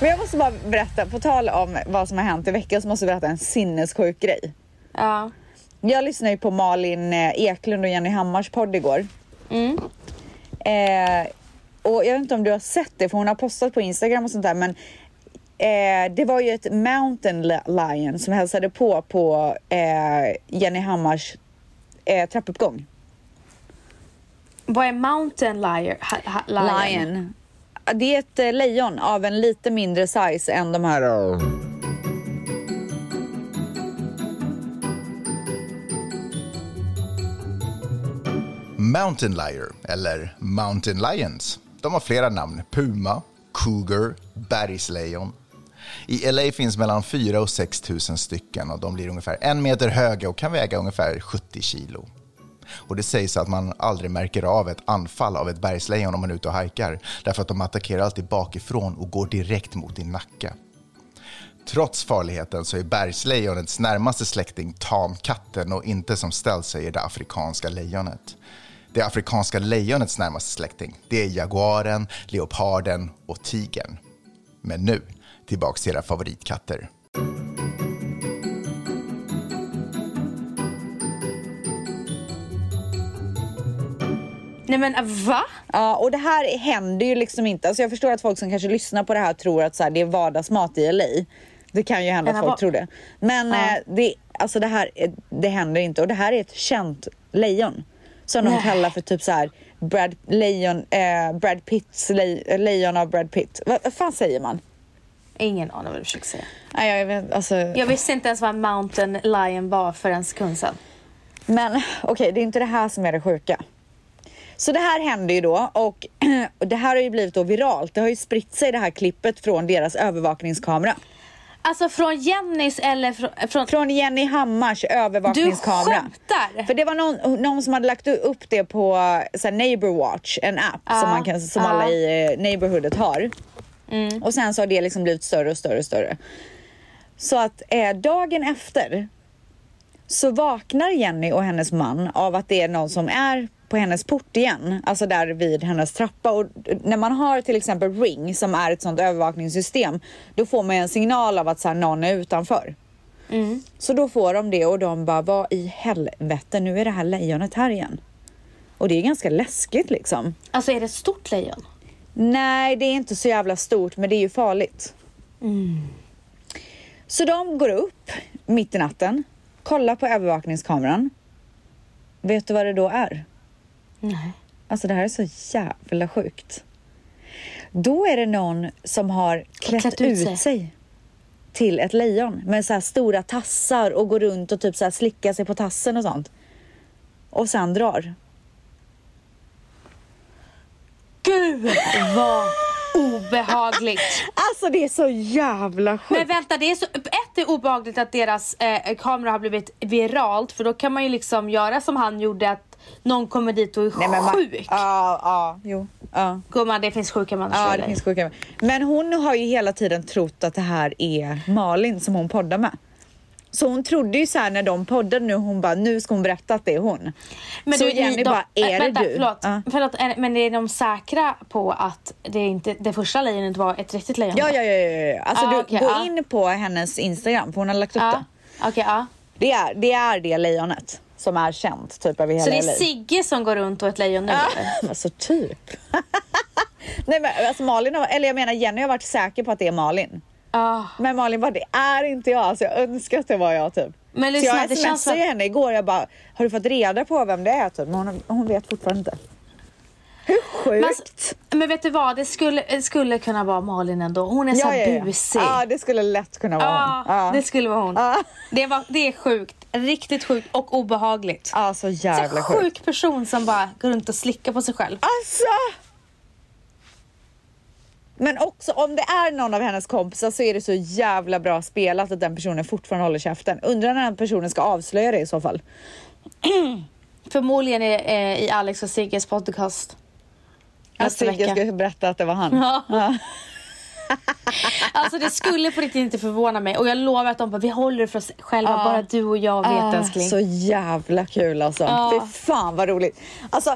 Men jag måste bara berätta, på tal om vad som har hänt i veckan så måste jag berätta en sinnessjuk grej. ja. Jag lyssnade ju på Malin eh, Eklund och Jenny Hammars podd igår. Mm. Eh, och jag vet inte om du har sett det för hon har postat på Instagram och sånt där men eh, det var ju ett mountain li- lion som hälsade på på eh, Jenny Hammars eh, trappuppgång. Vad är mountain lion? Ha, ha, lion? Lion. Det är ett eh, lejon av en lite mindre size än de här. Mountain Liar, eller Mountain Lions. De har flera namn. Puma, Cougar, Bergslejon. I LA finns mellan 4 och 6 000 stycken och de blir ungefär en meter höga och kan väga ungefär 70 kilo. Och det sägs att man aldrig märker av ett anfall av ett bergslejon om man är ute och hajkar därför att de attackerar alltid bakifrån och går direkt mot din nacke. Trots farligheten så är bergslejonets närmaste släkting tamkatten och inte som ställt säger det afrikanska lejonet. Det afrikanska lejonets närmaste släkting, det är jaguaren, leoparden och tigern. Men nu, tillbaks till era favoritkatter. Nej men äh, va? Ja, och det här händer ju liksom inte. Alltså jag förstår att folk som kanske lyssnar på det här tror att så här, det är vardagsmat i LA. Det kan ju hända Men att folk tror det. Men Ja. eh, det, alltså det här är- det händer inte. Och det här är ett känt lejon. Som de Nej. kallar för typ så här Brad, lejon, eh, Brad Pitts le, lejon av Brad Pitt. Vad, vad fan säger man? Ingen aning vad du försöker säga. Nej, jag vet, alltså, Jag visste inte ens vad en mountain lion var för en sekund sedan. Men okej, det är inte det här som är det sjuka. Så det här hände ju då och, och <clears throat> det här har ju blivit då viralt. Det har ju spritt sig det här klippet från deras övervakningskamera. Alltså från Jennys eller från... från Från Jenny Hammars övervakningskamera. Du skämtar? För det var någon, någon som hade lagt upp det på så här, Neighbor Watch, en app som, man kan, som ja. alla i eh, neighborhoodet har. Och sen så har det liksom blivit större och större och större. Så att eh, dagen efter så vaknar Jenny och hennes man av att det är någon som är på hennes port igen, alltså där vid hennes trappa. Och när man har till exempel Ring som är ett sånt övervakningssystem, då får man en signal av att så här, någon är utanför. Så då får de det och de bara, vad i helvete, nu är det här lejonet här igen. Och det är ganska läskigt liksom. Alltså är det ett stort lejon? Nej, det är inte så jävla stort, men det är ju farligt. Så de går upp mitt i natten, kollar på övervakningskameran. Vet du vad det då är? Nej. Alltså det här är så jävla sjukt. Då är det någon som har klätt, klätt ut, ut sig. sig. till ett lejon med så här stora tassar och går runt och typ så här slickar sig på tassen och sånt. Och sen drar. Gud vad obehagligt. Alltså det är så jävla sjukt. Men vänta, det är så, ett är obehagligt att deras eh, kamera har blivit viralt för då kan man ju liksom göra som han gjorde att någon kommer dit och är Nej, men sjuk. Ja, ja, jo. Ja. Gumman, det finns sjuka människor Ja, det finns sjuka. Men hon har ju hela tiden trott att det här är Malin som hon poddar med. Så hon trodde ju så här när de poddade nu, hon bara, nu ska hon berätta att det är hon. så du, Jenny de- bara, är äh, det vänta, du? Förlåt, Ja. förlåt, är- men är de säkra på att det, inte, det första lejonet var ett riktigt lejon? Ja, ja, ja, ja, ja. Alltså Ah, du, okej, gå ja. in på hennes Instagram, för hon har lagt upp Ja, det. okej, ja. Det är, det är det lejonet som är känt typ över hela Så det är. Sigge som går runt och ett lejon nu eller? <laughs> Alltså typ. <laughs> Nej men alltså Malin, har, eller jag menar Jenny har varit säker på att det är Malin. Ah. Men Malin bara, det är inte jag. Alltså jag önskar att det var jag typ. Men så lyssna, jag det känns smsade ju henne igår, jag bara, har du fått reda på vem det är typ? Men hon, hon vet fortfarande inte. Hur Men, sjukt? men vet du vad, det skulle, det skulle kunna vara Malin ändå. Hon är så ja, ja, ja. busig. ja, det skulle lätt kunna vara Ja, hon. Ja. det skulle vara hon. Ja. Det, var, det är sjukt. Riktigt sjukt och obehagligt. Ja, så Så jävla sjukt. sjuk person som bara går runt och slickar på sig själv. Alltså! Men också om det är någon av hennes kompisar så är det så jävla bra spelat att den personen fortfarande håller käften. Undrar när den personen ska avslöja det i så fall. <clears throat> Förmodligen är, eh, i Alex och Sigges podcast. Att Sigge ska berätta att det var han. Ja. <laughs> Alltså det skulle på riktigt inte förvåna mig. Och jag lovar att de bara, vi håller det för oss själva. Bara du och jag vet Ah, älskling. så jävla kul alltså. Ja. Fy fan vad roligt. Alltså,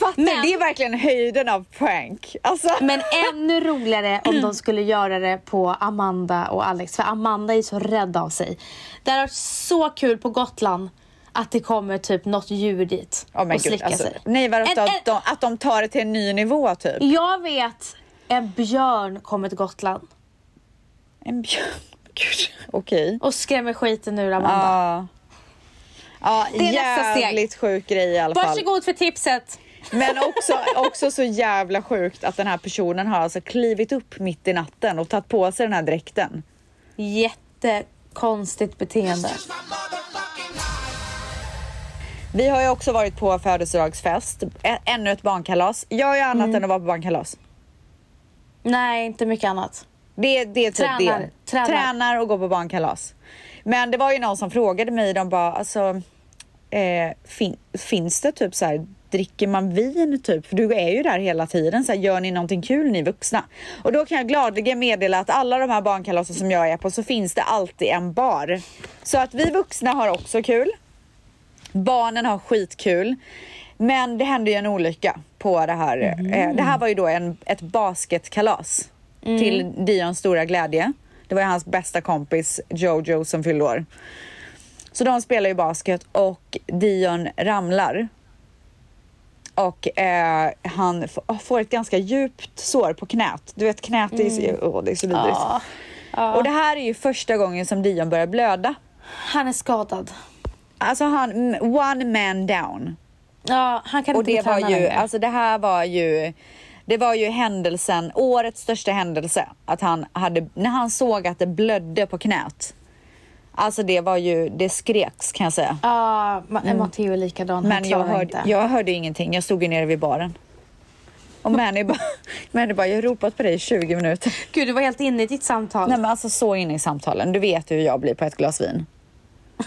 fattar Men- Det är verkligen höjden av prank. Alltså. Men ännu roligare om de skulle göra det på Amanda och Alex. För Amanda är så rädd av sig. Det hade varit så kul på Gotland att det kommer typ något djur dit Oh och slickar alltså, sig. nej, vad En- att, de, att de tar det till en ny nivå typ. Jag vet en björn kommer till Gotland En björn. <laughs> Gud, okej. och skrämmer skiten ur Amanda. Ja. Ja, Det är nästa steg. jävligt sjuk grej i alla fall. Varsågod för tipset. Men också, också så jävla sjukt att den här personen har alltså klivit upp mitt i natten och tagit på sig den här dräkten. Jättekonstigt beteende. Vi har ju också varit på födelsedagsfest, Ä- ännu ett barnkalas. Jag gör annat Mm. än att vara på barnkalas. Nej, inte mycket annat. Det, det är typ Tränar, det. tränar. Tränar och går på barnkalas. Men det var ju någon som frågade mig, de bara alltså, eh, fin, finns det typ så här, dricker man vin typ? För du är ju där hela tiden, så här, gör ni någonting kul ni vuxna? Och då kan jag gladeligen meddela att alla de här barnkalasen som jag är på så finns det alltid en bar. Så att vi vuxna har också kul. Barnen har skitkul. Men det hände ju en olycka på det här. Eh, Det här var ju då en, ett basketkalas till Dions stora glädje. Det var ju hans bästa kompis Jojo som fyllde år. Så de spelar ju basket och Dion ramlar. Och eh, han får ett ganska djupt sår på knät. Du vet knät, är, så- åh, det är så vidrigt. Ja. Och det här är ju första gången som Dion börjar blöda. Han är skadad. Alltså han, mm, one man down. Ja, han kan Och inte det var ju, längre. alltså det här var ju, det var ju händelsen, årets största händelse. Att han hade, när han såg att det blödde på knät. Alltså det var ju, det skreks kan jag säga. Ja, Ma- Matteo är likadan. Men jag hörde, inte. jag hörde ingenting, jag stod ju nere vid baren. Och Manny bara, <laughs> Manny bara, jag har ropat på dig i 20 minuter. Gud, du var helt inne i ditt samtal. Nej men alltså så inne i samtalen, du vet hur jag blir på ett glas vin. <laughs>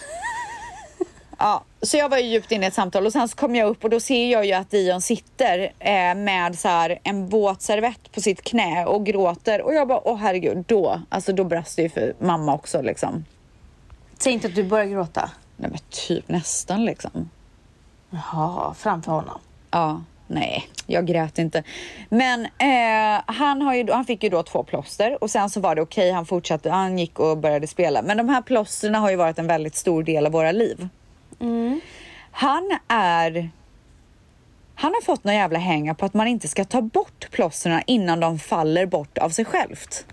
Ja, så jag var ju djupt inne i ett samtal och sen så kom jag upp och då ser jag ju att Dion sitter eh, med så här en våt servett på sitt knä och gråter och jag bara, åh herregud, då, alltså då brast det ju för mamma också liksom. Säg inte att du börjar gråta. Nej men typ nästan liksom. Jaha, framför honom. Ja, nej, jag grät inte. Men eh, han, har ju, han fick ju då två plåster och sen så var det okej, han fortsatte, han gick och började spela. Men de här plåsterna har ju varit en väldigt stor del av våra liv. Han är... Han har fått några jävla hänga på att man inte ska ta bort plåsterna innan de faller bort av sig självt.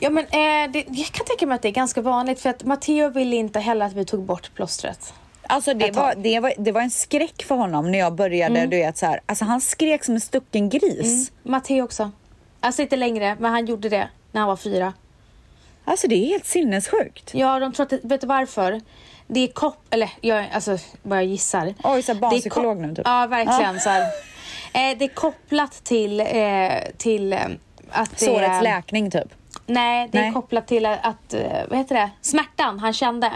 Ja, men eh, det, jag kan tänka mig att det är ganska vanligt för att Matteo ville inte heller att vi tog bort plåstret. Alltså det var, det, var, det var en skräck för honom när jag började, du vet så här. Alltså han skrek som en stucken gris. Matteo också. Alltså inte längre, men han gjorde det när han var fyra. Alltså det är helt sinnessjukt. Ja, de tror att, det- vet du varför? Det är kopp, eller jag, alltså vad jag gissar. Oj, så barnpsykolog ko- nu typ. Ja, verkligen. Så här. Eh, det är kopplat till, eh, till eh, att det Sårets läkning typ. Nej, det är Nej. kopplat till att, eh, vad heter det, smärtan han kände.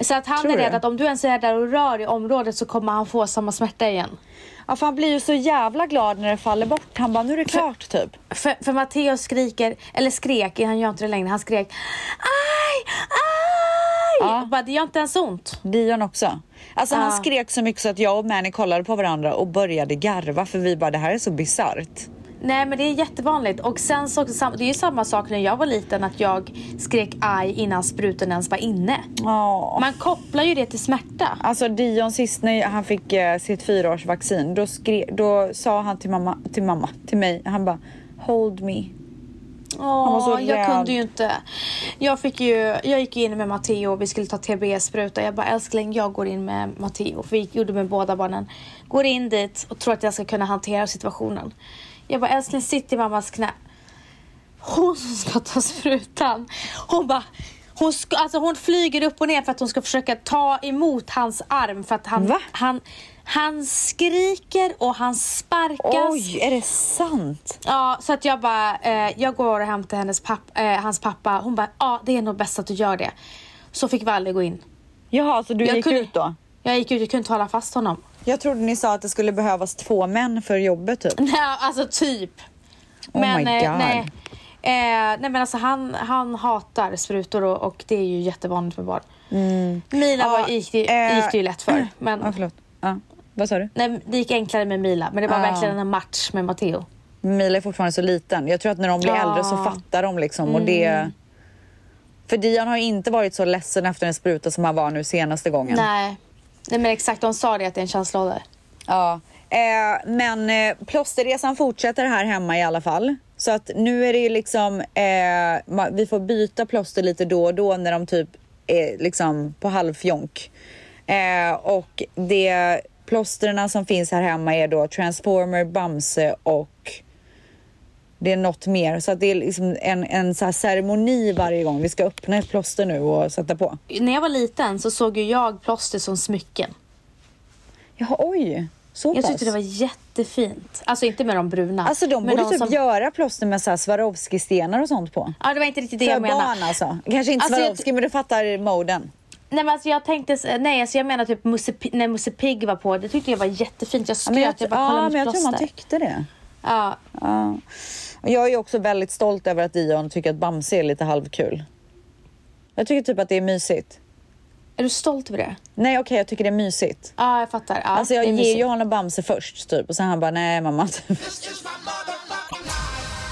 Så att han är rädd att om du ens är där och rör i området så kommer han få samma smärta igen. Ja, för han blir ju så jävla glad när det faller bort. Han bara, nu är det klart typ. För, för Matteo skriker, eller skrek, han gör inte det längre, han skrek aj, aj! Ja. Bara, det gör inte ens ont. Dion också. Alltså han Ja. skrek så mycket så att jag och Manny kollade på varandra och började garva för vi bara, det här är så bisarrt. Nej men det är jättevanligt och sen så, det är ju samma sak när jag var liten att jag skrek aj innan spruten ens var inne. Ja. Man kopplar ju det till smärta. Alltså Dion sist när han fick eh, sitt fyraårsvaccin, då, skre, då sa han till mamma, till mamma, till mig, han bara hold me. Åh, jag kunde ju inte. Jag, fick ju, jag gick in med Matteo och vi skulle ta TB-spruta. Jag bara älskling jag går in med Matteo. För vi gjorde med båda barnen. Går in dit och tror att jag ska kunna hantera situationen. Jag bara älskling sitt i mammas knä. Hon som ska ta sprutan. Hon bara hon, ska, alltså hon flyger upp och ner för att hon ska försöka ta emot hans arm. För att han, Va? han, han skriker och han sparkas. Oj, är det sant? Ja, så att jag bara, eh, jag går och hämtar hennes papp, eh, hans pappa. Hon bara, ja det är nog bäst att du gör det. Så fick Valle gå in. Jaha, så du Jag gick kunde- ut då? Jag gick ut, jag kunde inte hålla fast honom. Jag trodde ni sa att det skulle behövas två män för jobbet typ. Nej, alltså typ. Oh my eh, God. nej. Eh, nej men alltså han, han hatar sprutor och, och det är ju jättevanligt med barn. Mila Ja, var, gick, det, eh, gick det ju lätt för. <clears throat> Men, Ja, förlåt. Ja. Vad sa du? nej, det gick enklare med Mila men det var Ja. verkligen en match med Matteo. Mila är fortfarande så liten. Jag tror att när de blir Ja. äldre så fattar de liksom. Och det... För Dion har ju inte varit så ledsen efter en spruta som han var nu senaste gången. Nej nej men exakt, de sa det att det är en känsloålder. Ja. Eh, men eh, plåsterresan fortsätter här hemma i alla fall. Så att nu är det ju liksom, eh, vi får byta plåster lite då och då när de typ är liksom på halvfjonk. Eh, och det plåsterna som finns här hemma är då Transformer, Bamse och det är något mer. Så att det är liksom en, en så ceremoni varje gång vi ska öppna ett plåster nu och sätta på. När jag var liten så såg ju jag plåster som smycken. Jaha, oj. Så Jag pass. tyckte det var jättefint. Alltså inte med de bruna. Alltså de borde typ som... göra plåster med så Swarovski-stenar och sånt på. Ja det var inte riktigt det För jag menade. barn alltså. Kanske inte Alltså, jag- Swarovski men du fattar moden. Nej men alltså jag tänkte, nej alltså jag menar typ Musse, när Musse Pigg var på, det tyckte jag var jättefint. Jag Ja, men jag, skröt, jag bara kolla ja, mitt men jag tror man plåster. tyckte det. Ja, Ja. Jag är också väldigt stolt över att Dion tycker att Bamse är lite halvkul. Jag tycker typ att det är mysigt. är du stolt över det? Nej okej, jag tycker det är mysigt. Ja jag fattar. Ja, alltså jag det är ger ju honom Bamse först typ och sen han bara nej mamma.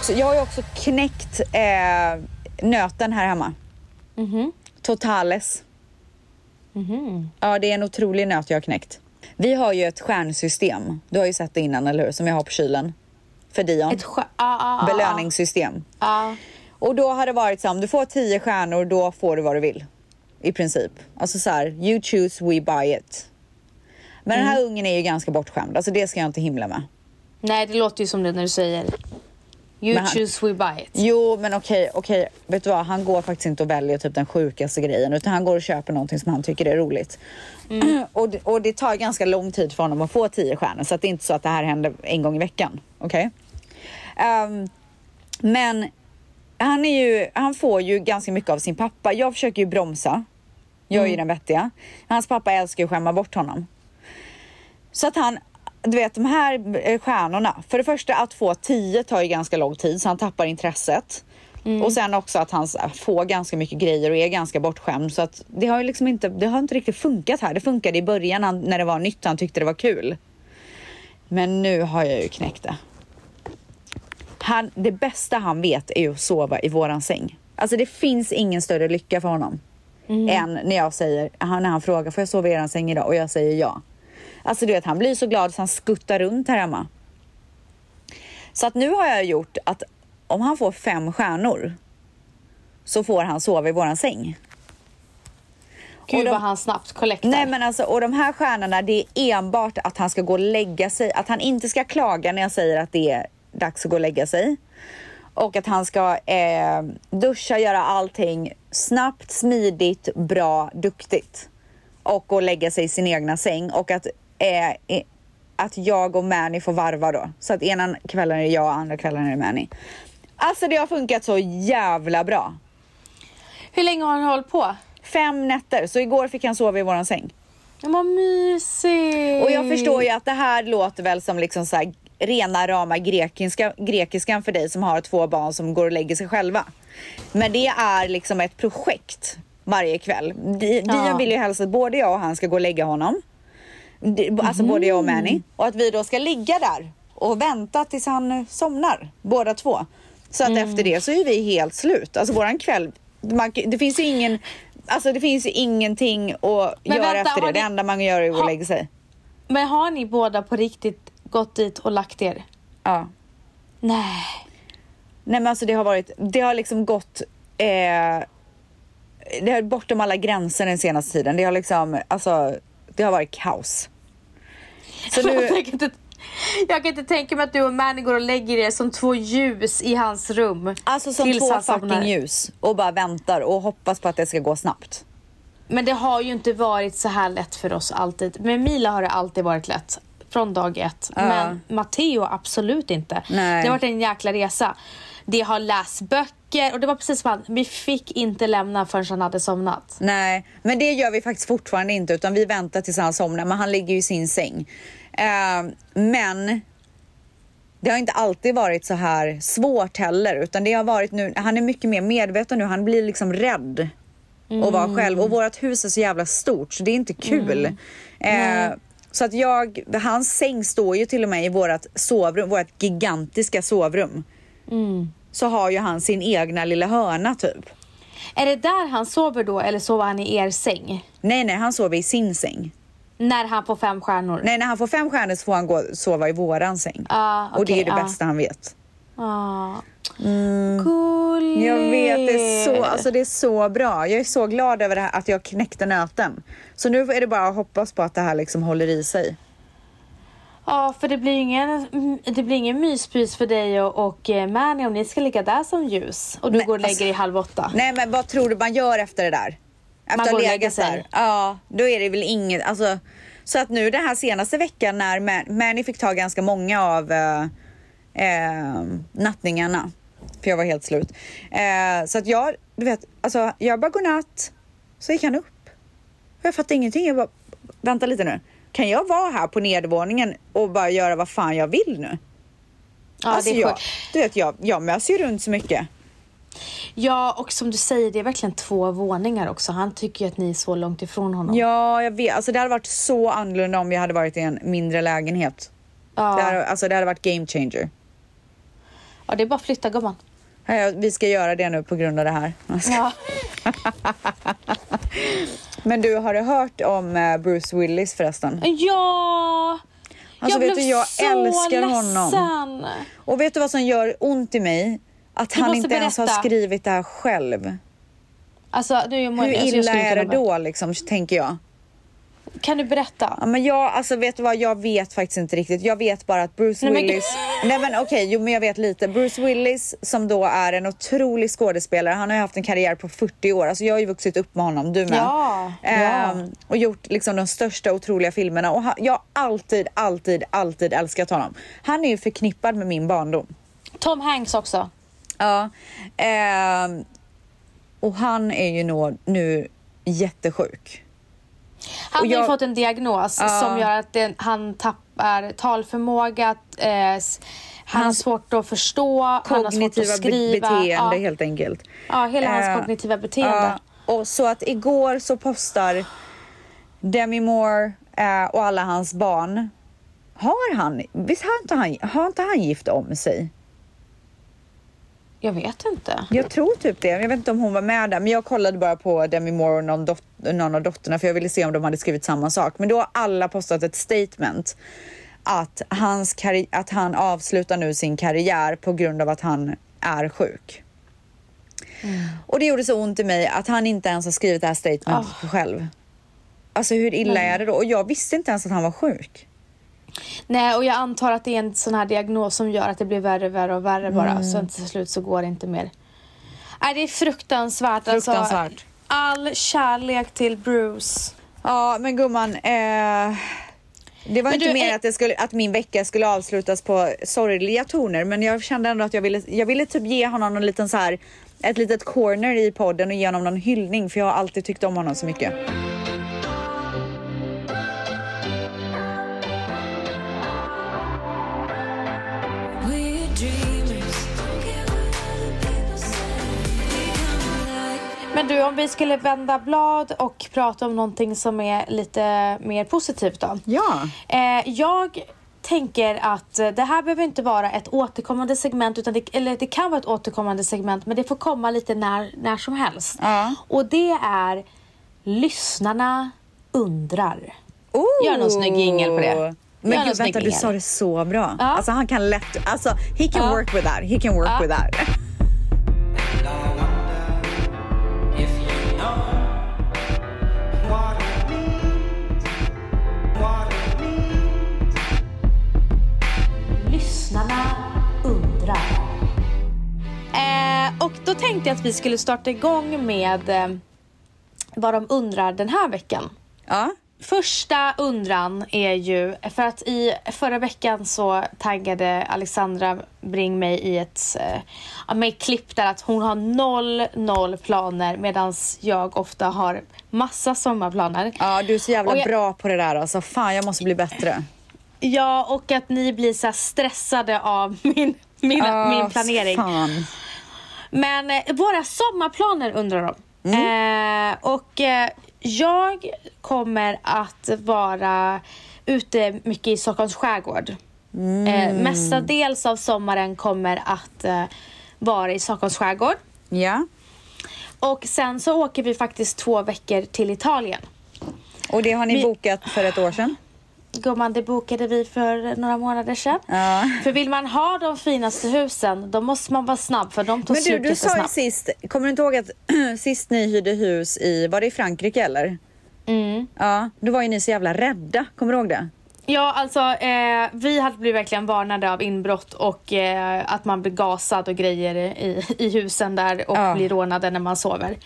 Så jag har ju också knäckt eh, nöten här hemma. Mhm. Totales. Ja, det är en otrolig nöt jag har knäckt. Vi har ju ett stjärnsystem. Du har ju sett det innan, eller hur? Som jag har på kylen. För Dion. Ett ja, ja, Belöningssystem. Ja. Och då har det varit så om du får tio stjärnor, då får du vad du vill. I princip. Alltså så här, you choose, we buy it. Men den här Mm. ungen är ju ganska bortskämd. Alltså det ska jag inte himla med. Nej det låter ju som det när du säger You han- choose we buy it. Jo, men okej, okej. Vet du vad? Han går faktiskt inte och väljer typ den sjukaste grejen. Utan han går och köper någonting som han tycker är roligt. <clears throat> och, det, och det tar ganska lång tid för honom att få tio stjärnor. Så att det är inte så att det här händer en gång i veckan. Okej? Ehm, men han, är ju, han får ju ganska mycket av sin pappa. Jag försöker ju bromsa. Jag är ju den vettiga. Hans pappa älskar ju att skämma bort honom. Så att han, du vet de här eh, stjärnorna. För det första att få 10 tar ju ganska lång tid så han tappar intresset. Och sen också att han får ganska mycket grejer och är ganska bortskämd. Så att det har ju liksom inte, det har inte riktigt funkat här. Det funkade i början när det var nytt och han tyckte det var kul. Men nu har jag ju knäckt det. Han, det bästa han vet är att sova i våran säng. Alltså det finns ingen större lycka för honom. Än när jag säger, han, när han frågar får jag sova i eran säng idag? Och jag säger ja. Alltså du vet han blir så glad så han skuttar runt här hemma. Så att nu har jag gjort att om han får fem stjärnor så får han sova i våran säng. Gud Och de- vad han snabbt collectar. Nej men alltså, och de här stjärnorna det är enbart att han ska gå och lägga sig. Att han inte ska klaga när jag säger att det är dags att gå och lägga sig. Och att han ska eh, duscha, göra allting snabbt, smidigt, bra, duktigt. Och gå och lägga sig i sin egna säng. Och att, eh, att jag och Manny får varva då. Så att ena kvällen är det jag och andra kvällen är det Manny. Alltså det har funkat så jävla bra. Hur länge har han hållit på? Fem nätter, så igår fick han sova i våran säng. Ja, vad mysigt. Och jag förstår ju att det här låter väl som liksom så här rena rama grekiska, grekiskan för dig som har två barn som går och lägger sig själva. Men det är liksom ett projekt varje kväll. Di- Dion vill ju helst att både jag och han ska gå och lägga honom. Alltså både jag och Manny. Och att vi då ska ligga där och vänta tills han somnar, båda två. Så att efter det så är vi helt slut. Alltså våran kväll, man, det finns ju ingen, alltså det finns ju ingenting att Men göra vänta, efter det. Det ni- enda man gör är att Ha- lägga sig. Men har ni båda på riktigt gått dit och lagt er? Ja. Nej. Nej men alltså det har varit, det har liksom gått, eh, det har bortom alla gränser den senaste tiden. Det har liksom, alltså, det har varit kaos. Så <laughs> jag, nu, kan inte, jag kan inte tänka mig att du och Manny går och lägger er som två ljus i hans rum. alltså som två somnar. fucking ljus och bara väntar och hoppas på att det ska gå snabbt. Men det har ju inte varit så här lätt för oss alltid. Med Mila har det alltid varit lätt. Från dag ett. Men Matteo absolut inte. Nej. Det har varit en jäkla resa. Det har läst böcker och det var precis som han, vi fick inte lämna förrän han hade somnat. Nej, men det gör vi faktiskt fortfarande inte utan vi väntar tills han somnar. Men han ligger ju i sin säng. Eh, men det har inte alltid varit så här svårt heller utan det har varit nu, han är mycket mer medveten nu, han blir liksom rädd att vara själv och vårt hus är så jävla stort så det är inte kul. Eh, så att jag, hans säng står ju till och med i vårt sovrum, vårt gigantiska sovrum. Så har ju han sin egna lilla hörna typ. Är det där han sover då eller sover han i er säng? Nej, nej, han sover i sin säng. När han får fem stjärnor? Nej, när han får fem stjärnor så får han gå sova i våran säng. Ah, och det är det ah. bästa han vet. Ah. Gulligt. Jag vet, det är, så, alltså det är så bra. Jag är så glad över här, att jag knäckte nöten. Så nu är det bara att hoppas på att det här liksom håller i sig. Ja, för det blir ingen, mm, det blir ingen myspys för dig och, och eh, Mani om ni ska ligga där som ljus och du Nej, går och lägger alltså- dig halv åtta. Nej, men vad tror du man gör efter det där? Efter Man går och lägger sig. där? Ja, då är det väl inget, alltså. Så att nu den här senaste veckan när Man- Manny fick ta ganska många av eh, eh, nattningarna. För jag var helt slut. Eh, så att jag, du vet, alltså jag bara godnatt. Så gick han upp. Jag fattade ingenting. Jag bara, vänta lite nu. Kan jag vara här på nedervåningen och bara göra vad fan jag vill nu? Ja, alltså det är jag, du vet, jag, jag möser ju runt så mycket. Ja, och som du säger, det är verkligen två våningar också. Han tycker ju att ni är så långt ifrån honom. Ja, jag vet. Alltså det hade varit så annorlunda om vi hade varit i en mindre lägenhet. Ja. Det, hade, alltså det hade varit game changer. Ja, det är bara att flytta gumman. Eh, Vi ska göra det nu på grund av det här. Ja. <laughs> Men du, har du hört om eh, Bruce Willis förresten? ja! Alltså, jag blev du, jag så älskar honom. ledsen. Och vet du vad som gör ont i mig? Att Du han inte ens har berätta. skrivit det här själv. Alltså, jag, Hur alltså, illa skulle är det då liksom, tänker jag. Kan du berätta? Ja, men jag, alltså vet du vad, jag vet faktiskt inte riktigt. Jag vet bara att Bruce Nej, men Willis... Nej men okej, jo men jag vet lite. Bruce Willis som då är en otrolig skådespelare, han har ju haft en karriär på 40 år. Alltså jag har ju vuxit upp med honom, du med. Ja, ja. Ehm, och gjort liksom de största otroliga filmerna. Och han, jag har alltid, alltid, alltid älskat honom. Han är ju förknippad med min barndom. Tom Hanks också. Ja. ehm, och han är ju nu jättesjuk. Han Och har ju jag- fått en diagnos Ja. som gör att det, han tappar talförmåga, eh, han har svårt att förstå, han har svårt Kognitiva att skriva. beteende ja. helt enkelt. ja, hela hans Eh, kognitiva beteende. Ja, och så att igår så postar Demi Moore eh, och alla hans barn. Har han, visst har inte han, har inte han gift om sig? Jag vet inte. Jag tror typ det. Jag vet inte om hon var med där, men jag kollade bara på Demi Moore och någon, dot- någon av dotterna för jag ville se om de hade skrivit samma sak. Men då har alla postat ett statement att, hans karri- att han avslutar nu sin karriär på grund av att han är sjuk. Och det gjorde så ont i mig att han inte ens har skrivit det här statementet själv. Alltså hur illa är det då? Och jag visste inte ens att han var sjuk. Nej, och jag antar att det är en sån här diagnos som gör att det blir värre, värre och värre bara. Mm. Så till slut så går det inte mer. Nej, det är fruktansvärt. Fruktansvärt. Alltså, all kärlek till Bruce. Ja, men gumman. Eh, det var Men inte du, mer eh, att, det skulle, att min vecka skulle avslutas på sorgliga toner, men jag kände ändå att jag ville, jag ville typ ge honom någon liten så här, ett litet corner i podden och ge honom någon hyllning, för jag har alltid tyckt om honom så mycket. Du, om vi skulle vända blad och prata om någonting som är lite mer positivt då. Ja. Eh, jag tänker att det här behöver inte vara ett återkommande segment, utan det, eller det kan vara ett återkommande segment, men det får komma lite när, när som helst. Ja. Och det är Lyssnarna undrar. Oh. Gör någon snygg jingel på det. Men gud, vänta, du sa det så bra. Ja. Alltså han kan lätt, alltså he can Ja. work with that, he can work Ja. with that. Lyssnarna undrar. Eh, och då tänkte jag att vi skulle starta igång med eh, vad de undrar den här veckan. Ja. Första undran är ju, för att i förra veckan så taggade Alexandra Bring mig i ett, ja, med ett klipp där att hon har noll, noll planer medan jag ofta har massa sommarplaner. ja, du är så jävla jag- bra på det där alltså. Fan, jag måste bli bättre. Ja, och att ni blir så stressade av <laughs> min, min, Ah, min planering. Fan. Men eh, våra sommarplaner undrar de. Mm. Eh, och eh, jag kommer att vara ute mycket i Stockholms skärgård. Mm. Eh, mestadels av sommaren kommer att eh, vara i Stockholms skärgård. Ja. Och sen så åker vi faktiskt två veckor till Italien. Och det har ni Vi- bokat för ett år sedan? Gumman, det bokade vi för några månader sedan. Ja. För vill man ha de finaste husen, då måste man vara snabb för de tar Men du, du sa ju sist, kommer du inte ihåg att <clears throat> sist ni hyrde hus i, var det i Frankrike eller? Mm. Ja, då var ju ni så jävla rädda, kommer du ihåg det? Ja, alltså eh, vi hade blivit verkligen varnade av inbrott och eh, att man blir gasad och grejer i, i husen där och Ja. blir rånade när man sover.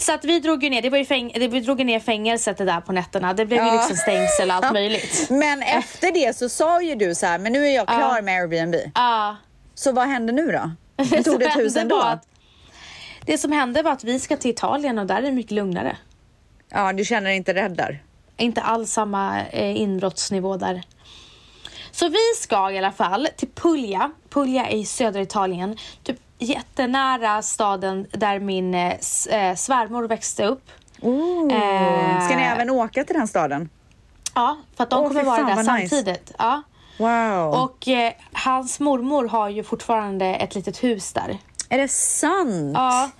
Så att vi drog ju ner, det var ju fäng, det, vi drog ju ner fängelset det där på nätterna. Det blev ju Ja. liksom stängsel och allt möjligt. Men efter det så sa ju du så här, men nu är jag klar med Airbnb. Ja. Så vad hände nu då? Du Det <laughs> tog det ändå? var att- Det som hände var att vi ska till Italien och där är det mycket lugnare. Ja, du känner dig inte rädd där? Inte alls samma eh, inbrottsnivå där. Så vi ska i alla fall till Puglia. Puglia är i södra Italien. Typ jättenära staden där min eh, eh, svärmor växte upp. Eh, Ska ni även åka till den staden? Ja, för att de Åh, kommer vara där vad nice. samtidigt. Ja. Wow. Och eh, hans mormor har ju fortfarande ett litet hus där. är det sant? Ja.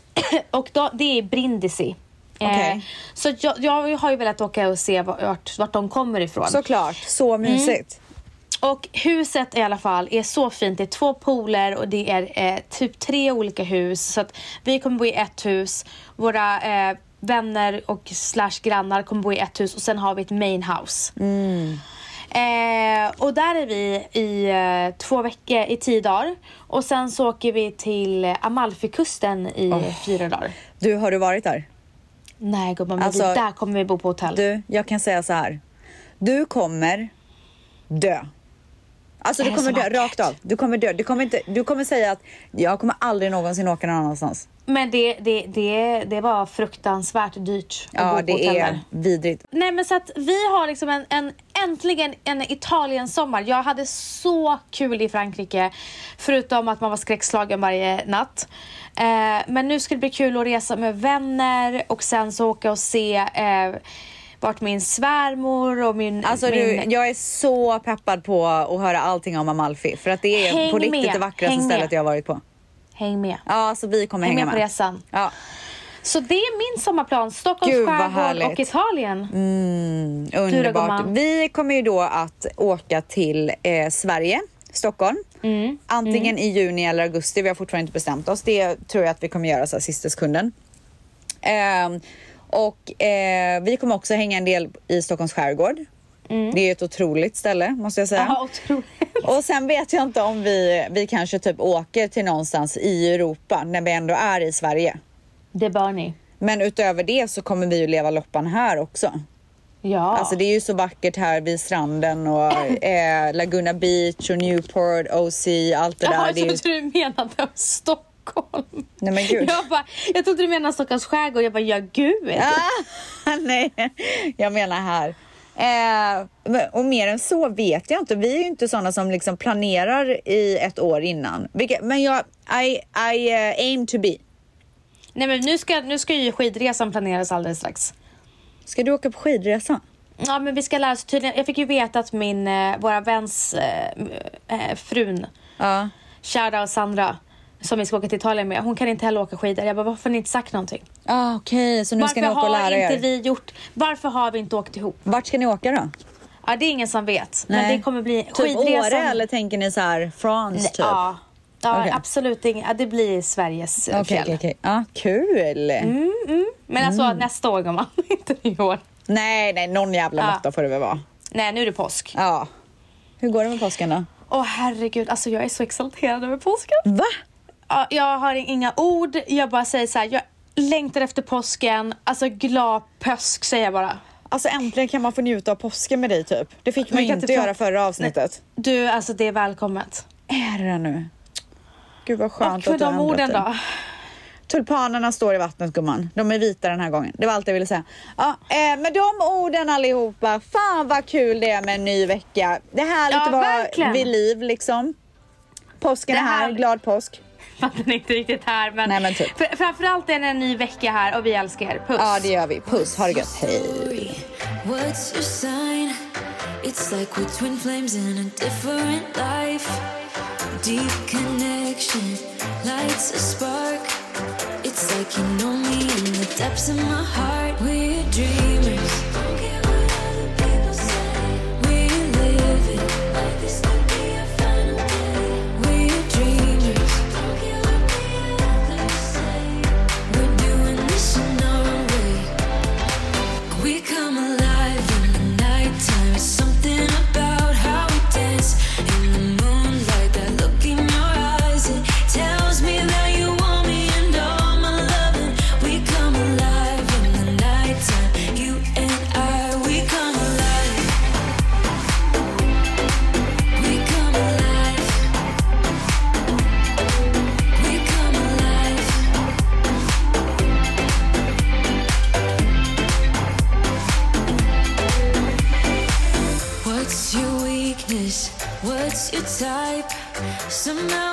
<clears throat> och då, det är Brindisi. Okej. Eh, så jag, jag har ju velat åka och se vart, vart de kommer ifrån. Såklart, så mysigt. Och huset i alla fall är så fint. Det är två pooler och det är eh, typ tre olika hus. Så att vi kommer bo i ett hus. Våra eh, vänner och slash grannar kommer bo i ett hus och sen har vi ett main house. Eh, och där är vi i eh, två veckor, i tio dagar. Och sen så åker vi till Amalfikusten i fyra dagar. Du, har du varit där? Nej gumman, men Alltså, där kommer vi bo på hotell. Du, jag kan säga så här. Du kommer dö. Alltså Är du det kommer dö rakt av. Du kommer dö. Du kommer, inte, du kommer säga att jag kommer aldrig någonsin åka någon annanstans. Men det, det, det, det var fruktansvärt dyrt att bo Ja, på det hotell är där. vidrigt. Nej men så att vi har liksom en, en äntligen en Italien-sommar. Jag hade så kul i Frankrike. Förutom att man var skräckslagen varje natt. Eh, men nu ska det bli kul att resa med vänner och sen så åka och se eh, vart min svärmor och min... Alltså min du, jag är så peppad på att höra allting om Amalfi. För att det är Häng på riktigt med, det vackraste häng med. stället jag har varit på. Häng med. Ja, alltså vi kommer Häng hänga med med. på resan. Ja, Så det är min sommarplan. Stockholms Gud, skärgård och Italien. underbart. gumman? Vi kommer ju då att åka till eh, Sverige, Stockholm. Mm. Antingen i juni eller augusti. Vi har fortfarande inte bestämt oss. Det tror jag att vi kommer göra så här sista sekunden. Ehm, och eh, vi kommer också hänga en del i Stockholms skärgård. Det är ett otroligt ställe måste jag säga. Mm. Ja, otroligt. Och sen vet jag inte om vi, vi kanske typ åker till någonstans i Europa när vi ändå är i Sverige. Det bör ni. Men utöver det så kommer vi ju leva loppan här också. Ja. Alltså det är ju så vackert här vid stranden och <laughs> eh, Laguna Beach och Newport, OC, allt det där. Jaha, jag ju... trodde du menade Stockholm. Nej men gud. Jag, bara, jag trodde du menade Stockholms skärgård. Jag bara, ja gud. Ah, <laughs> nej, jag menar här. Eh, och mer än så vet jag inte. Vi är ju inte sådana som liksom planerar i ett år innan. Vilket, men jag, I, I eh, aim to be. Nej men nu ska, nu ska ju skidresan planeras alldeles strax. Ska du åka på skidresa? Ja men vi ska lära oss tydligen. Jag fick ju veta att min, eh, våra väns eh, frun, Ja. Shoutout Sandra, som vi ska åka till Italien med. Hon kan inte heller åka skidor. Jag bara, varför har ni inte sagt någonting? Ah, Okej, så nu varför ska ni åka och har lära inte er. vi gjort, varför har vi inte åkt ihop? Vart ska ni åka då? Ja det är ingen som vet. Men Nej. det kommer bli Typ skidresan. Åre eller tänker ni så här France typ? Ja, ja Okej. absolut. Ja, det blir Sveriges eh, Okej, fjäll. okej, okej. Ja, kul. Men alltså Mm. nästa år gumman, <laughs> inte i år. Nej, nej, någon jävla Ja. måtta får det väl vara. Nej nu är det påsk. Ja. Hur går det med påsken då? Åh herregud, alltså jag är så exalterad över påsken. Va? jag har inga ord. Jag bara säger så här, jag längtar efter påsken. Alltså glad påsk säger jag bara. Alltså äntligen kan man få njuta av påsken med dig typ. Det fick man, man inte göra förra avsnittet. Nej. Du, alltså det är välkommet. Är det nu? Gud vad skönt Och att de orden då? Tulpanerna står i vattnet gumman. De är vita den här gången. Det var allt jag ville säga. Ja, eh, med de orden allihopa. Fan vad kul det är med en ny vecka. Det är härligt ja, att vara verkligen. vid liv liksom. Påsken är, är här. Glad påsk. <laughs> Fattar inte riktigt här men, Nej, men typ. fr framförallt är det en ny vecka här och vi älskar er. Puss! Ja det gör vi. Puss, ha det gött. Hej! What's your sign? It's like we're twin flames in a different life. Deep connection lights a spark. It's like you know me in the depths of my heart. We're dreamers. type. Somehow